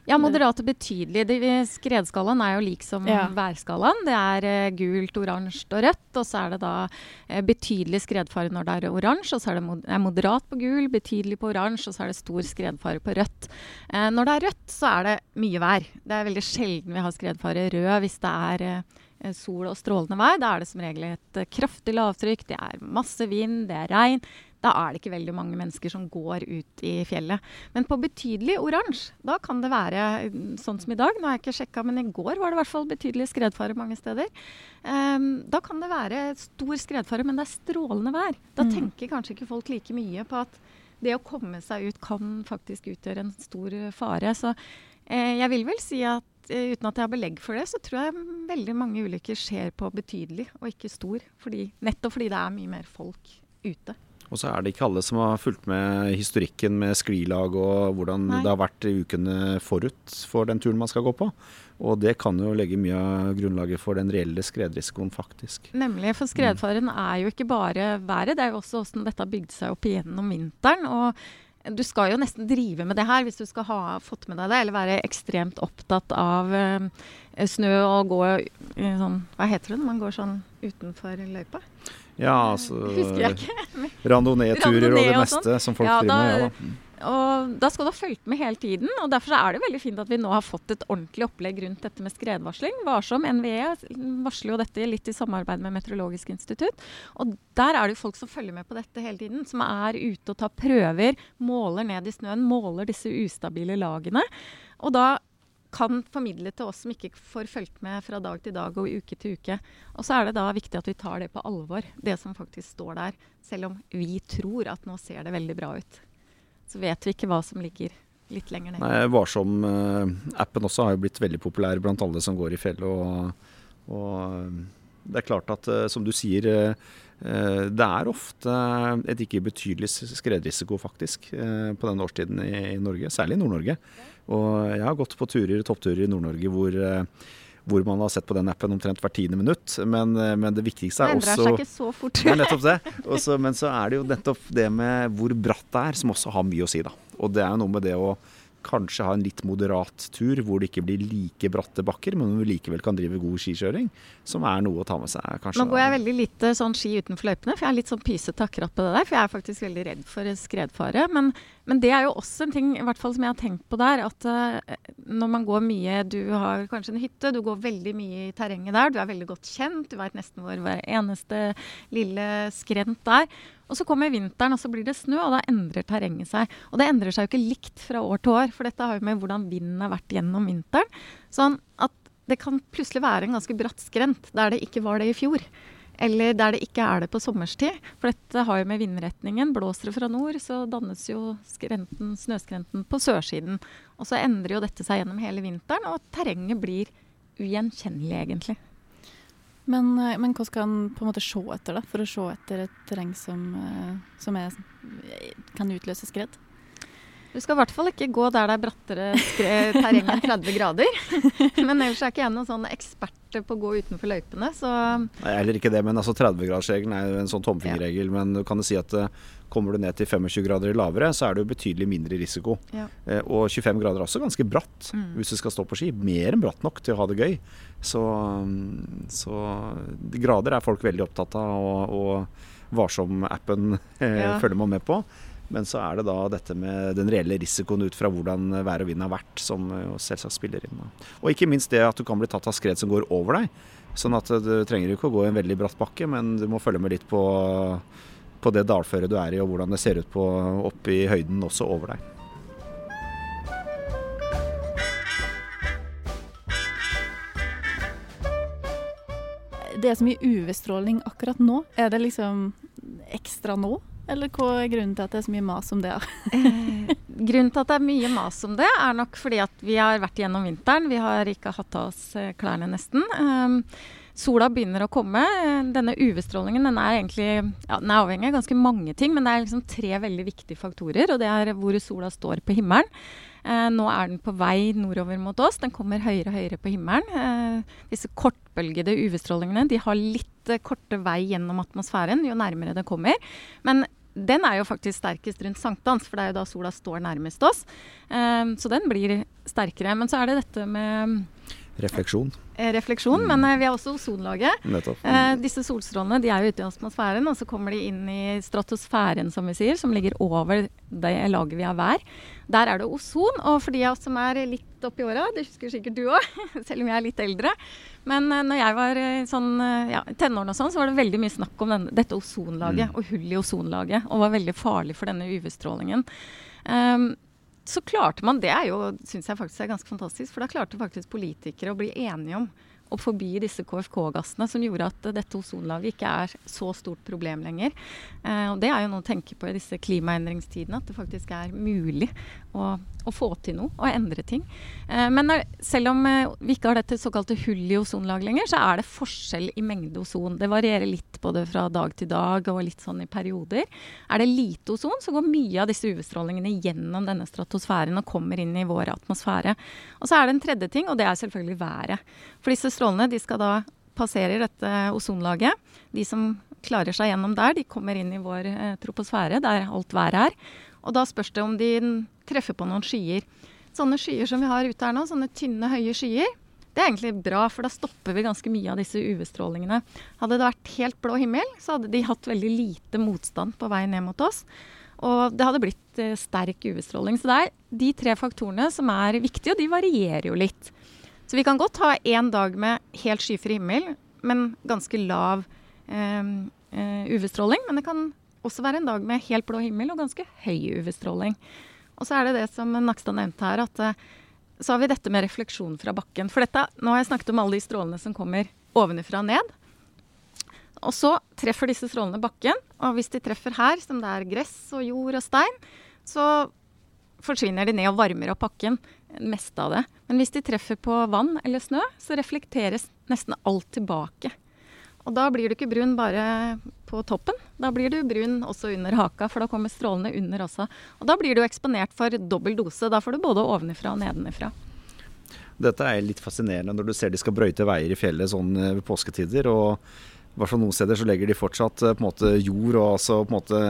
Ja, moderat og betydelig. Skredskalaen er jo lik som ja. værskalaen. Det er uh, gult, oransje og rødt. Og så er det da uh, betydelig skredfare når det er oransje. Og så er det mod er moderat på gul, betydelig på oransje, og så er det stor skredfare på rødt. Uh, når det er rødt, så er det mye vær. Det er veldig sjelden vi har skredfare rød hvis det er sol og strålende vær. Da er det som regel et kraftig lavtrykk, det er masse vind, det er regn. Da er det ikke veldig mange mennesker som går ut i fjellet. Men på betydelig oransje, da kan det være sånn som i dag. Nå har jeg ikke sjekka, men i går var det i hvert fall betydelig skredfare mange steder. Um, da kan det være stor skredfare, men det er strålende vær. Da mm. tenker kanskje ikke folk like mye på at det å komme seg ut kan faktisk utgjøre en stor fare. Så eh, jeg vil vel si at eh, uten at jeg har belegg for det, så tror jeg veldig mange ulykker skjer på betydelig og ikke stor. Fordi, nettopp fordi det er mye mer folk ute. Og så er det ikke alle som har fulgt med historikken med sklilag og hvordan Nei. det har vært i ukene forut for den turen man skal gå på. Og det kan jo legge mye av grunnlaget for den reelle skredrisikoen, faktisk. Nemlig, for skredfaren mm. er jo ikke bare været, det er jo også hvordan dette har bygd seg opp igjennom vinteren. og du skal jo nesten drive med det her hvis du skal ha fått med deg det, eller være ekstremt opptatt av eh, snø og gå i sånn Hva heter det når man går sånn utenfor løypa? Ja, altså Randonee-turer og det meste og som folk ja, driver med. Ja, da. Og da skal du ha fulgt med hele tiden. og Derfor er det veldig fint at vi nå har fått et ordentlig opplegg rundt dette med skredvarsling. Varsom NVE varsler jo dette litt i samarbeid med Meteorologisk institutt. Og der er det jo folk som følger med på dette hele tiden. Som er ute og tar prøver, måler ned i snøen, måler disse ustabile lagene. Og da kan formidle til oss som ikke får fulgt med fra dag til dag og uke til uke. Og så er det da viktig at vi tar det på alvor, det som faktisk står der. Selv om vi tror at nå ser det veldig bra ut. Så vet vi ikke hva som ligger litt lenger ned. Nei, Varsom-appen også har jo blitt veldig populær blant alle som går i fjellet. Og, og, eh, det er klart at, eh, som du sier, eh, det er ofte et ikke betydelig skredrisiko faktisk på denne årstiden i Norge, særlig i Nord-Norge. Og jeg har gått på turer, toppturer i Nord-Norge hvor, eh, hvor man har sett på den appen omtrent hvert tiende minutt. Men, eh, men det viktigste er også Det endrer seg ikke så fort. Nettopp det. Også, men så er det jo nettopp det med hvor bratt det er, som også har mye å si. da. Og det er jo noe med det å kanskje ha en litt moderat tur hvor det ikke blir like bratte bakker, men hvor vi likevel kan drive god skikjøring, som er noe å ta med seg. kanskje. Nå går jeg veldig lite sånn ski utenfor løypene, for jeg er litt sånn pysete akkurat på det der. For jeg er faktisk veldig redd for skredfare. Men, men, det er jo også en ting i hvert fall som jeg har tenkt på der, at uh, når man går mye Du har kanskje en hytte, du går veldig mye i terrenget der, du er veldig godt kjent, du veit nesten hvor hver eneste lille skrent er. Og så kommer vinteren, og så blir det snø, og da endrer terrenget seg. Og det endrer seg jo ikke likt fra år til år, for dette har jo med hvordan vinden har vært gjennom vinteren. Sånn at det kan plutselig være en ganske bratt skrent der det ikke var det i fjor. Eller der det ikke er det på sommerstid. For dette har jo med vindretningen. Blåser det fra nord, så dannes jo skrenten, snøskrenten på sørsiden. Og så endrer jo dette seg gjennom hele vinteren, og terrenget blir ugjenkjennelig, egentlig. Men, eh, men, hva skal en på en måte se etter, da, for å se etter et terreng som, eh, som er, kan utløse skred? Du skal i hvert fall ikke gå der det er brattere terreng enn 30 grader. Men ellers er ikke jeg noen sånn ekspert på å gå utenfor løypene, så Nei, Heller ikke det, men altså 30-gradersregelen er jo en sånn tomfingerregel. Ja. Men du kan si at uh, kommer du ned til 25 grader lavere, så er det jo betydelig mindre risiko. Ja. Uh, og 25 grader er også ganske bratt mm. hvis du skal stå på ski. Mer enn bratt nok til å ha det gøy. Så, um, så grader er folk veldig opptatt av, og, og Varsom-appen uh, ja. følger man med på. Men så er det da dette med den reelle risikoen ut fra hvordan vær og vind har vært, som jo selvsagt spiller inn. Og ikke minst det at du kan bli tatt av skred som går over deg. Sånn at du trenger ikke å gå i en veldig bratt bakke, men du må følge med litt på, på det dalføret du er i, og hvordan det ser ut på, opp i høyden også over deg. Det er så mye UV-stråling akkurat nå. Er det liksom ekstra nå? Eller hva er grunnen til at det er så mye mas om det? eh, grunnen til at det er mye mas om det, er nok fordi at vi har vært gjennom vinteren. Vi har ikke hatt av oss eh, klærne nesten. Um, sola begynner å komme. Denne UV-strålingen den er egentlig ja, den er avhengig av ganske mange ting, men det er liksom tre veldig viktige faktorer. Og det er hvor sola står på himmelen. Eh, nå er den på vei nordover mot oss. Den kommer høyere og høyere på himmelen. Eh, disse kortbølgede UV-strålingene de har litt eh, korte vei gjennom atmosfæren jo nærmere det kommer. Men den er jo faktisk sterkest rundt sankthans, for det er jo da sola står nærmest oss. Eh, så den blir sterkere. Men så er det dette med Refleksjon. Refleksjon, refleksjon, men eh, vi har også ozonlaget. Nettopp. Eh, disse solstrålene de er jo ute i atmosfæren, og så kommer de inn i stratosfæren, som vi sier, som ligger over det laget vi har hver. Der er det ozon. Og for de av oss som er litt oppi åra, det husker sikkert du òg, selv om jeg er litt eldre. Men eh, når jeg var eh, sånn, eh, ja, tenårene og sånn, så var det veldig mye snakk om denne, dette ozonlaget Mm. og hull i ozonlaget, og var veldig farlig for denne UV-strålingen. Um, så klarte man, det er jo, syns jeg faktisk er ganske fantastisk, for da klarte faktisk politikere å bli enige om å forbi disse KFK-gassene, som gjorde at dette ozonlaget ikke er så stort problem lenger. Eh, og Det er jo noe å tenke på i disse klimaendringstidene, at det faktisk er mulig å, å få til noe og endre ting. Eh, men selv om eh, vi ikke har dette såkalte hull i ozonlaget lenger, så er det forskjell i mengde ozon. Det varierer litt både fra dag til dag og litt sånn i perioder. Er det lite ozon, så går mye av disse UV-strålingene gjennom denne stratosfæren og kommer inn i vår atmosfære. Og så er det en tredje ting, og det er selvfølgelig været. For disse strålene de skal da passere dette ozonlaget. De som klarer seg gjennom der, de kommer inn i vår eh, troposfære, der alt været er. Og da spørs det om de treffer på noen skyer. Sånne skyer som vi har ute her nå, sånne tynne, høye skyer, det er egentlig bra, for da stopper vi ganske mye av disse UV-strålingene. Hadde det vært helt blå himmel, så hadde de hatt veldig lite motstand på vei ned mot oss. Og det hadde blitt eh, sterk UV-stråling. Så det er de tre faktorene som er viktige, og de varierer jo litt. Så vi kan godt ha én dag med helt skyfri himmel, men ganske lav eh, eh, UV-stråling. Men det kan også være en dag med helt blå himmel og ganske høy UV-stråling. Og så er det det som Nakstad nevnte her, at eh, så har vi dette med refleksjon fra bakken. For dette, nå har jeg snakket om alle de strålene som kommer ovenifra og ned. Og så treffer disse strålene bakken, og hvis de treffer her, som det er gress og jord og stein, så forsvinner de ned og varmer opp bakken, meste av det. Men hvis de treffer på vann eller snø, så reflekteres nesten alt tilbake. Og da blir du ikke brun bare på toppen, da blir du brun også under haka, for da kommer strålene under også. Og da blir du eksponert for dobbel dose. Da får du både ovenifra og nedenifra. Dette er litt fascinerende når du ser de skal brøyte veier i fjellet sånn eh, ved påsketider. og i hvert fall noen steder så legger de fortsatt eh, på en måte jord og altså på en måte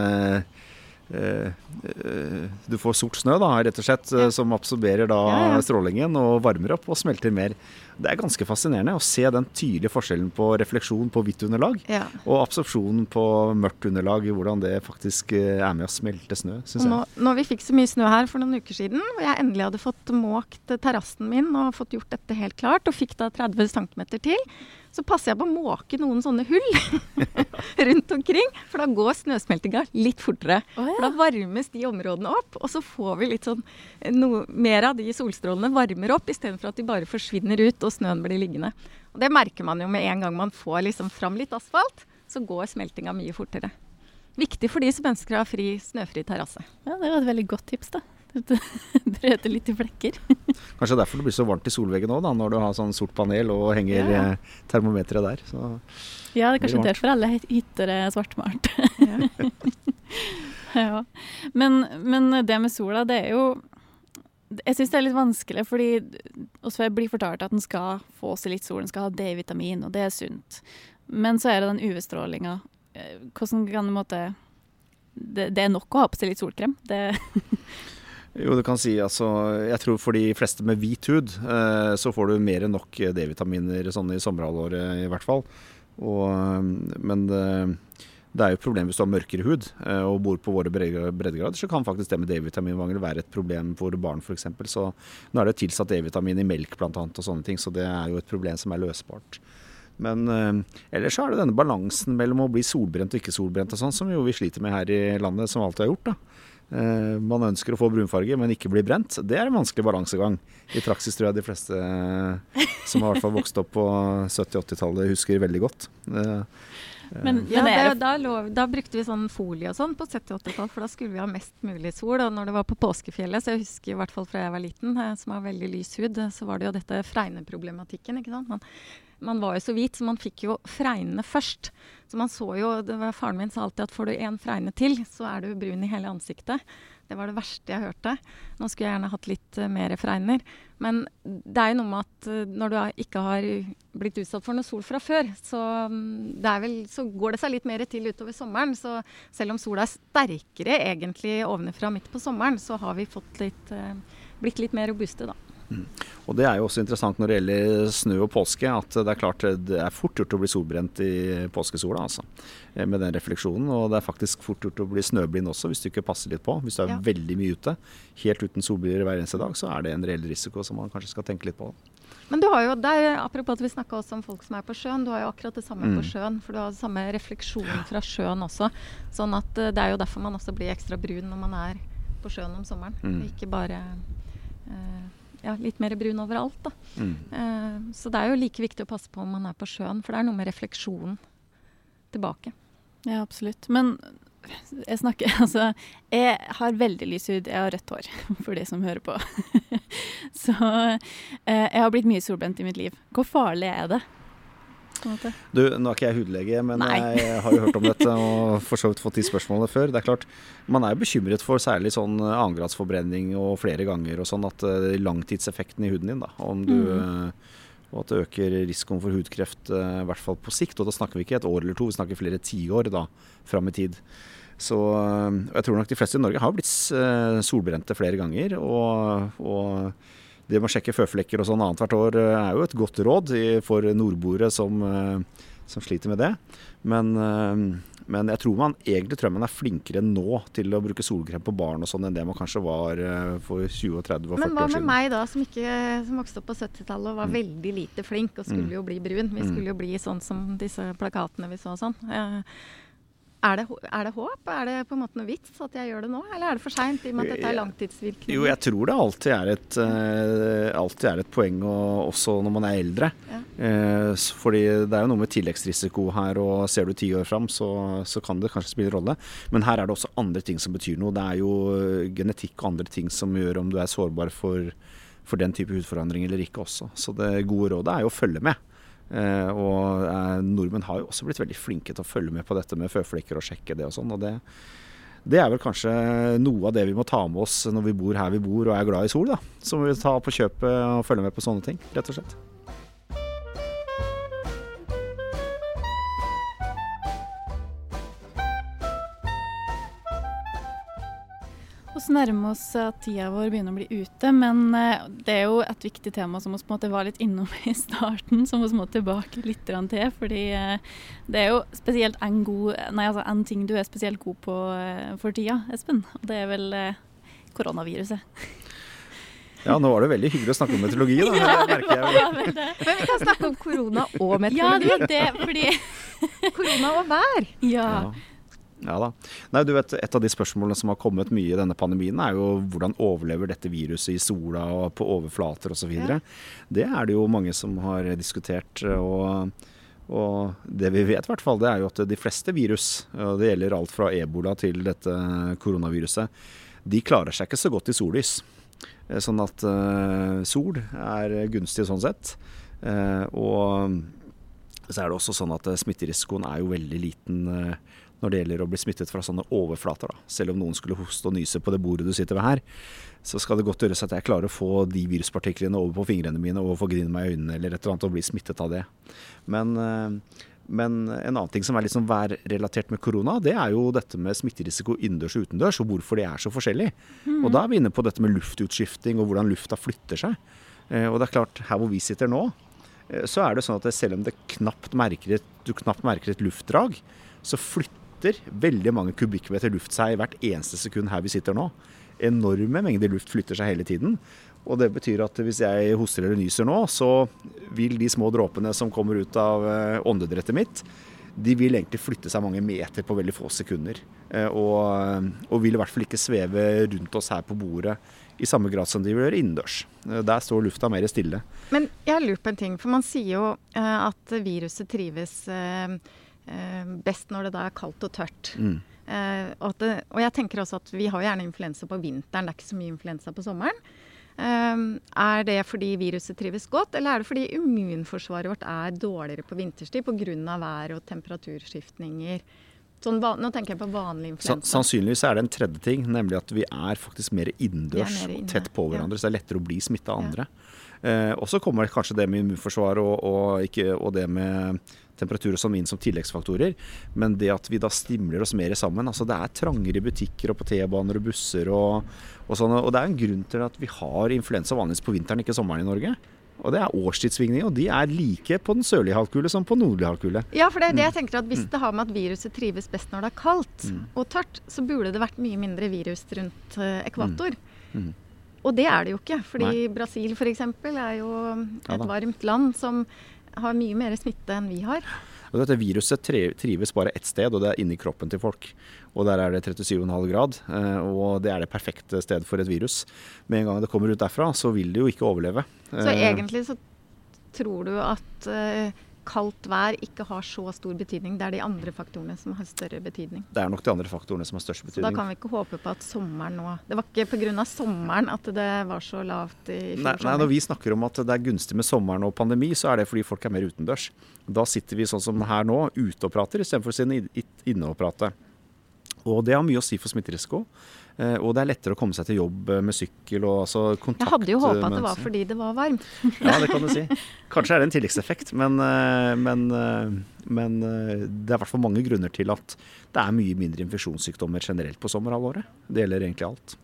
Du får sort snø, da, rett og slett, eh, som absorberer da Ja, ja. strålingen og varmer opp og smelter mer. Det er ganske fascinerende å se den tydelige forskjellen på refleksjon på hvitt underlag Ja. og absorpsjon på mørkt underlag, hvordan det faktisk eh, er med å smelte snø, syns nå, jeg. når vi fikk så mye snø her for noen uker siden, og jeg endelig hadde fått måkt terrassen min og fått gjort dette helt klart, og fikk da 30 cm til, så passer jeg på å måke noen sånne hull rundt omkring. For da går snøsmeltinga litt fortere. Å For da varmes de områdene opp, og så får vi litt sånn noe mer av de solstrålene varmer opp, istedenfor at de bare forsvinner ut og snøen blir liggende. Og det merker man jo med en gang man får liksom fram litt asfalt, så går smeltinga mye fortere. Viktig for de som ønsker å ha fri, snøfri terrasse. Ja, det var et veldig godt tips, da. Brøte litt i flekker. Kanskje derfor det blir så varmt i solveggen òg, når du har sånn sort panel og henger Ja. eh, termometeret der. Så Ja, det er kanskje Veldig derfor alle hy- hytter er svartmalt. Ja. ja. Men, men det med sola, det er jo Jeg syns det er litt vanskelig, fordi vi blir fortalt at den skal få seg litt sol, den skal ha D-vitamin, og det er sunt. Men så er det den UV-strålinga. Eh, Hvordan kan du måtte det, det er nok å ha på seg litt solkrem. Det, Jo, du kan si altså Jeg tror for de fleste med hvit hud, eh, så får du mer enn nok D-vitaminer sånn i sommerhalvåret i hvert fall. Og, eh, men det, er jo et problem hvis du har mørkere hud eh, og bor på våre breddegrader, så kan faktisk det med D-vitaminmangel være et problem for barn f.eks. Så nå er det tilsatt D-vitamin i melk bl.a. og sånne ting, så det er jo et problem som er løsbart. Men eh, ellers så er det denne balansen mellom å bli solbrent og ikke solbrent og sånn, som jo vi sliter med her i landet, som alltid har gjort. da. Eh, man ønsker å få brunfarge, men ikke bli brent. Det er en vanskelig balansegang. I praksis tror jeg de fleste eh, som har hvert fall vokst opp på 70-80-tallet, husker veldig godt. Eh, men, ja, det, da, lov, da, brukte vi sånn folie og sånn på 70-80-tall, for da skulle vi ha mest mulig sol. Og når det var på påskefjellet, så jeg husker i hvert fall fra jeg var liten, som har veldig lys hud, så var det jo dette fregneproblematikken. ikke sant? Man, man var jo så hvit, så man fikk jo fregnene først. Så man så jo, var, Faren min sa alltid at får du én fregne til, så er du brun i hele ansiktet. Det var det verste jeg hørte. Nå skulle jeg gjerne hatt litt uh, mer fregner. Men det er jo noe med at uh, når du ikke har blitt utsatt for noe sol fra før, så, um, vel, så, går det seg litt mer til utover sommeren. Så selv om sola er sterkere egentlig ovenfra midt på sommeren, så har vi litt, uh, blitt litt mer robuste, da. Mm. Og Det er jo også interessant når det gjelder snø og påske, at det er klart det er fort gjort å bli solbrent i påskesola. altså, eh, Med den refleksjonen. Og det er faktisk fort gjort å bli snøblind også, hvis du ikke passer litt på. Hvis du er ja. veldig mye ute, helt uten solbriller hver eneste dag, så er det en reell risiko som man kanskje skal tenke litt på. Men du har jo, der, apropos at vi snakka også om folk som er på sjøen, du har jo akkurat det samme mm. på sjøen. For du har samme refleksjon fra sjøen også. Sånn at eh, det er jo derfor man også blir ekstra brun når man er på sjøen om sommeren. Mm. Ikke bare uh, ja, litt mer brun overalt. Da. Mm. Uh, så det er jo like viktig å passe på om man er på sjøen, for det er noe med refleksjonen tilbake. Ja, absolutt. Men jeg snakker Altså, jeg har veldig lys hud. Jeg har rødt hår, for de som hører på. så uh, jeg har blitt mye solbrent i mitt liv. Hvor farlig er det? Du, Nå er ikke jeg hudlege, men Nei. jeg har jo hørt om dette og for så vidt fått de spørsmålene før. Det er klart, Man er jo bekymret for særlig sånn annengradsforbrenning og flere ganger og sånn at uh, langtidseffekten i huden din, da, om du mm. uh, og at det øker risikoen for hudkreft, i hvert fall på sikt. Og da snakker vi ikke et år eller to, vi snakker flere tiår fram i tid. Så jeg tror nok de fleste i Norge har blitt solbrente flere ganger. og, og det med å sjekke føflekker og sånn annethvert år eh, er jo et godt råd for nordboere som, eh, som sliter med det. Men, eh, men, jeg tror man egentlig tror man er flinkere nå til å bruke solkrem på barn og sånn enn det man kanskje var for 20, 30 og 40 år siden. Men hva med meg da, som, ikke, som vokste opp på 70-tallet og var mm. veldig lite flink og skulle mm. jo bli brun? Vi mm. skulle jo bli sånn som disse plakatene vi så og sånn. Er det, er det, håp? Er det på en måte noe vits at jeg gjør det nå, eller er det for seint i og med at dette er langtidsvirkning? Jo, jeg tror det alltid er et, uh, alltid er et poeng, og, også når man er eldre. Ja. Uh, fordi det er jo noe med tilleggsrisiko her, og ser du ti år fram, så, så, kan det kanskje spille rolle. Men her er det også andre ting som betyr noe. Det er jo genetikk og andre ting som gjør om du er sårbar for, for den type hudforandring eller ikke også. Så det gode rådet er jo å følge med. Eh, og eh, nordmenn har jo også blitt veldig flinke til å følge med på dette med føflekker og sjekke det og sånn. og det, det er vel kanskje noe av det vi må ta med oss når vi bor her vi bor og er glad i sol. da. Så må vi ta på kjøpet og følge med på sånne ting, rett og slett. Vi nærme oss at tida vår begynner å bli ute, men eh, det er jo et viktig tema som vi på en måte var litt innom i starten, som vi må tilbake litt til. Fordi eh, det er jo spesielt en, god, nei, altså en ting du er spesielt god på eh, for tida, Espen. Og det er vel koronaviruset. Ja, nå var det veldig hyggelig å snakke om meteorologi, da. Ja, det merker jeg. Men, men vi kan snakke om korona og meteorologi. Ja, det var det, fordi Korona og vær. Ja. ja. Ja da. Nei, du vet, Et av de spørsmålene som har kommet mye i denne pandemien, er jo hvordan overlever dette viruset i sola og på overflater osv. Ja. Det er det jo mange som har diskutert. og... Og det vi vet, hvert fall, det er jo at de fleste virus, og det gjelder alt fra ebola til dette koronaviruset, de klarer seg ikke så godt i sollys. Eh, sånn at uh, sol er gunstig sånn sett. Uh, og så er det også sånn at smitterisikoen er jo veldig liten. Når det gjelder å bli smittet fra sånne overflater. Da. Selv om noen skulle hoste og nyse på det bordet du sitter ved her, så skal det godt gjøres at jeg klarer å få de viruspartiklene over på fingrene mine og få grine meg i øynene eller et eller annet og bli smittet av det. Men, eh, men en annen ting som er sånn værrelatert med korona, det er jo dette med smitterisiko innendørs og utendørs, og hvorfor det er så forskjellig. Mm. Og da er vi inne på dette med luftutskifting og hvordan lufta flytter seg. Eh, og det er klart, her hvor vi sitter nå, eh, så er det sånn at selv om knapt merker du knapt merker et luftdrag, så flytter flytter veldig mange kubikkmeter luft seg hvert eneste sekund her vi sitter nå. Enorme mengder luft flytter seg hele tiden. Og det betyr at hvis jeg hoster eller nyser nå, så vil de små dråpene som kommer ut av eh, åndedrettet mitt, de vil egentlig flytte seg mange meter på veldig få sekunder. Eh, og, og, vil i hvert fall ikke sveve rundt oss her på bordet i samme grad som de vil gjøre innendørs. Eh, der står lufta mer stille. Men jeg lurt på en ting, for man sier jo at viruset trives best når det da er kaldt og tørt. Mm. Og, det, og jeg tenker også at vi har gjerne influensa på vinteren, det er ikke så mye influensa på sommeren. Um, er det fordi viruset trives godt, eller er det fordi immunforsvaret vårt er dårligere på vinterstid pga. vær- og temperaturskiftninger? Sånn, nå tenker jeg på vanlig influensa. Sannsynligvis er det en tredje ting, nemlig at vi er faktisk mer innendørs og tett på hverandre. Ja. Så det er lettere å bli smitta av andre. Ja. Eh, og så kommer kanskje det med immunforsvar og, og, ikke, og det med temperatur og inn som tilleggsfaktorer. Men det at vi da stimler oss mer sammen. altså Det er trangere i butikker og på T-baner og busser og, og sånn. Og det er en grunn til at vi har influensa vanligvis på vinteren, ikke sommeren i Norge. Og det er årstidssvingninger, og de er like på den sørlige halvkule som på nordlige halvkule. Ja, for det er det jeg mm. tenker at hvis mm. det har med at viruset trives best når det er kaldt mm. og tørt, så burde det vært mye mindre virus rundt uh, ekvator. Mm. Mm. Og det er det jo ikke. Fordi Nei. Brasil f.eks. er jo et ja, varmt land som har mye mer smitte enn vi har. Og dette Viruset trives bare ett sted, og det er inni kroppen til folk. Og Der er det 37,5 grad, eh, og det er det perfekte sted for et virus. Med en gang det kommer ut derfra, så vil det jo ikke overleve. Så eh, egentlig så tror du at eh, kaldt vær ikke har så stor betydning. Det er de andre faktorene som har større betydning. Det er nok de andre faktorene som har størst betydning. Så da kan vi ikke håpe på at sommeren nå Det var ikke pga. sommeren at det var så lavt i fjor nei, nei, når vi snakker om at det er gunstig med sommeren og pandemi, så er det fordi folk er mer utendørs. Da sitter vi sånn som her nå, ute og prater istedenfor å sitte inne og prate. Og det har mye å si for smitterisiko. Eh, og det er lettere å komme seg til jobb eh, med sykkel og altså kontakt. Jeg hadde jo håpa at det var fordi det var varmt. ja, det kan du si. Kanskje er det en tilleggseffekt, men, eh, men, men det er i hvert fall mange grunner til at det er mye mindre infeksjonssykdommer generelt på sommerhalvåret. Det gjelder egentlig alt.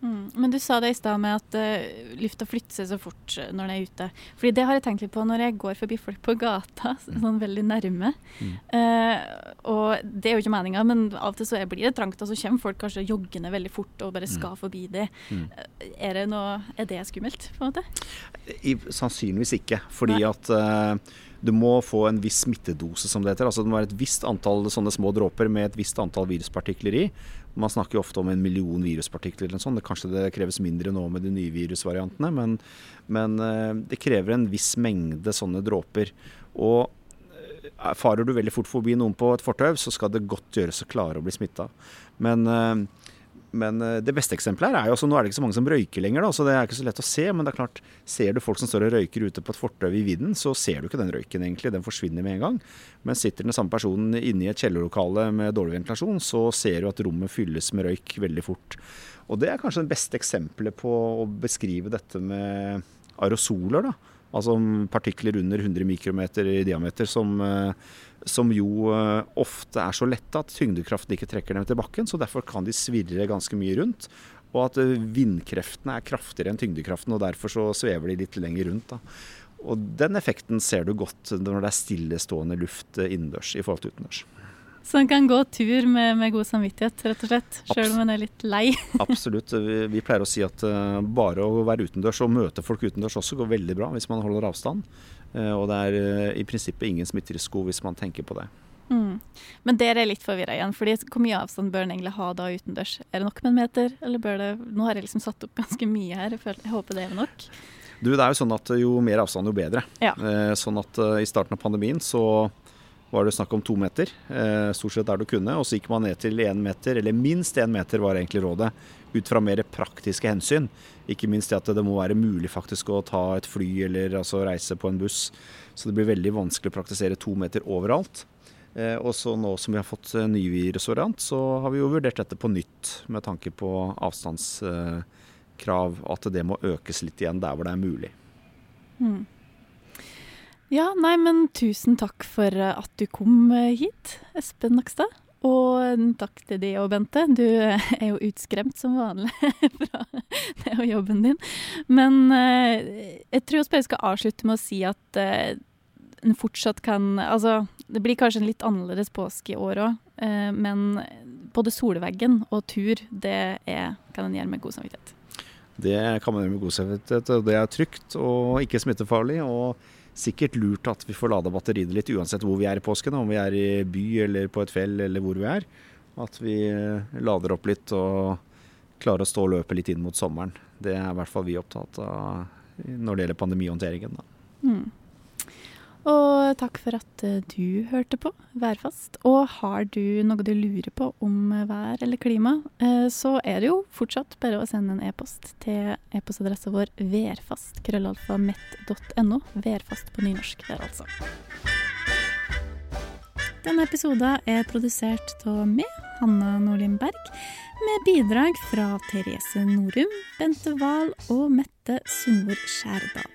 Mm. Men du sa det i stad med at uh, lufta flytter seg så fort uh, når den er ute. Fordi det har jeg tenkt litt på når jeg går forbi folk på gata, mm. sånn veldig nærme. Mm. Uh, og det er jo ikke meninga, men av og til så blir det trangt, og så kommer folk kanskje joggende veldig fort og bare mm. skal forbi det. Mm. Er, det noe, er det skummelt, på en måte? I, sannsynligvis ikke. Fordi Nei. at du må få en viss smittedose, som det heter. Altså det må være et visst antall sånne små dråper med et visst antall viruspartikler i. Man snakker jo ofte om en million viruspartikler eller noe sånt. Kanskje det kreves mindre nå med de nye virusvariantene, men, men eh, det krever en viss mengde sånne dråper. Og eh, farer du veldig fort forbi noen på et fortau, så skal det godt gjøres å klare å bli smitta. Men eh, men eh, det beste eksempelet her er jo også, nå er det ikke så mange som røyker lenger, da, så det er ikke så lett å se. Men det er klart, ser du folk som står og røyker ute på et fortau i vidden, så ser du ikke den røyken egentlig. Den forsvinner med en gang. Men sitter den samme personen inne i et kjellerlokale med dårlig ventilasjon, så ser du at rommet fylles med røyk veldig fort. Og det er kanskje det beste eksempelet på å beskrive dette med aerosoler. da. Altså partikler under 100 mikrometer i diameter som eh, som jo eh, ofte er så lette at tyngdekraften ikke trekker dem til bakken. Så derfor kan de svirre ganske mye rundt. Og at eh, vindkreftene er kraftigere enn tyngdekraften, og derfor så svever de litt lenger rundt. Da. Og den effekten ser du godt når det er stillestående luft eh, innendørs i forhold til utendørs. Så en kan gå tur med, med, god samvittighet, rett og slett, sjøl om en er litt lei? Absolutt. Vi, vi, pleier å si at uh, bare å være utendørs og møte folk utendørs også går veldig bra hvis man holder avstand. Uh, og det er uh, i prinsippet ingen smitterisiko hvis man tenker på det. Mm. Men dere er litt forvirra igjen, fordi hvor mye avstand bør en egentlig ha da utendørs? Er det nok med en meter, eller bør det Nå har jeg liksom satt opp ganske mye her, jeg, føler, jeg håper det er nok. Du, det er jo sånn at jo mer avstand, jo bedre. Ja. sånn at i starten av pandemien så var det snakk om to meter, eh, stort sett der du kunne. Og så gikk man ned til én meter, eller minst én meter var egentlig rådet. Ut fra mer praktiske hensyn. Ikke minst det at det må være mulig faktisk å ta et fly eller altså reise på en buss. Så det blir veldig vanskelig å praktisere to meter overalt. Eh, og så nå som vi har fått eh, ny virusvariant, så har vi jo vurdert dette på nytt med tanke på avstandskrav. At det må økes litt igjen der hvor det er mulig. Mm. Ja, nei, men tusen takk for eh, at du kom eh, hit, Espen Nakstad. Og takk til deg og Bente. Du er jo utskremt som vanlig fra det og jobben din. Men eh, jeg tror jeg skal avslutte med å si at en fortsatt kan Altså, det blir kanskje en litt annerledes påske i år òg, eh, men både solveggen og tur, det er, kan en gjøre med god samvittighet. Det kan man gjøre med god samvittighet, det er trygt og ikke smittefarlig. Og sikkert lurt at vi får lada batteriene litt uansett hvor vi er i påsken. Om vi er i by eller på et fjell eller hvor vi er. At vi eh, lader opp litt og klarer å stå og løpe litt inn mot sommeren. Det er i hvert fall vi opptatt av når det gjelder pandemihåndteringen. Da. Mm. Og takk for at eh, du hørte på Værfast. Og har du noe du lurer på om vær eller klima, eh, så er det jo fortsatt bare å sende en e-post til e-postadressa vår værfast.krøllalfamett.no. Værfast på nynorsk der, altså. Denne episoden er produsert av meg, Hanna Nordlien Berg, med bidrag fra Therese Norum, Bente Wahl og Mette Sundvor Skjærdal.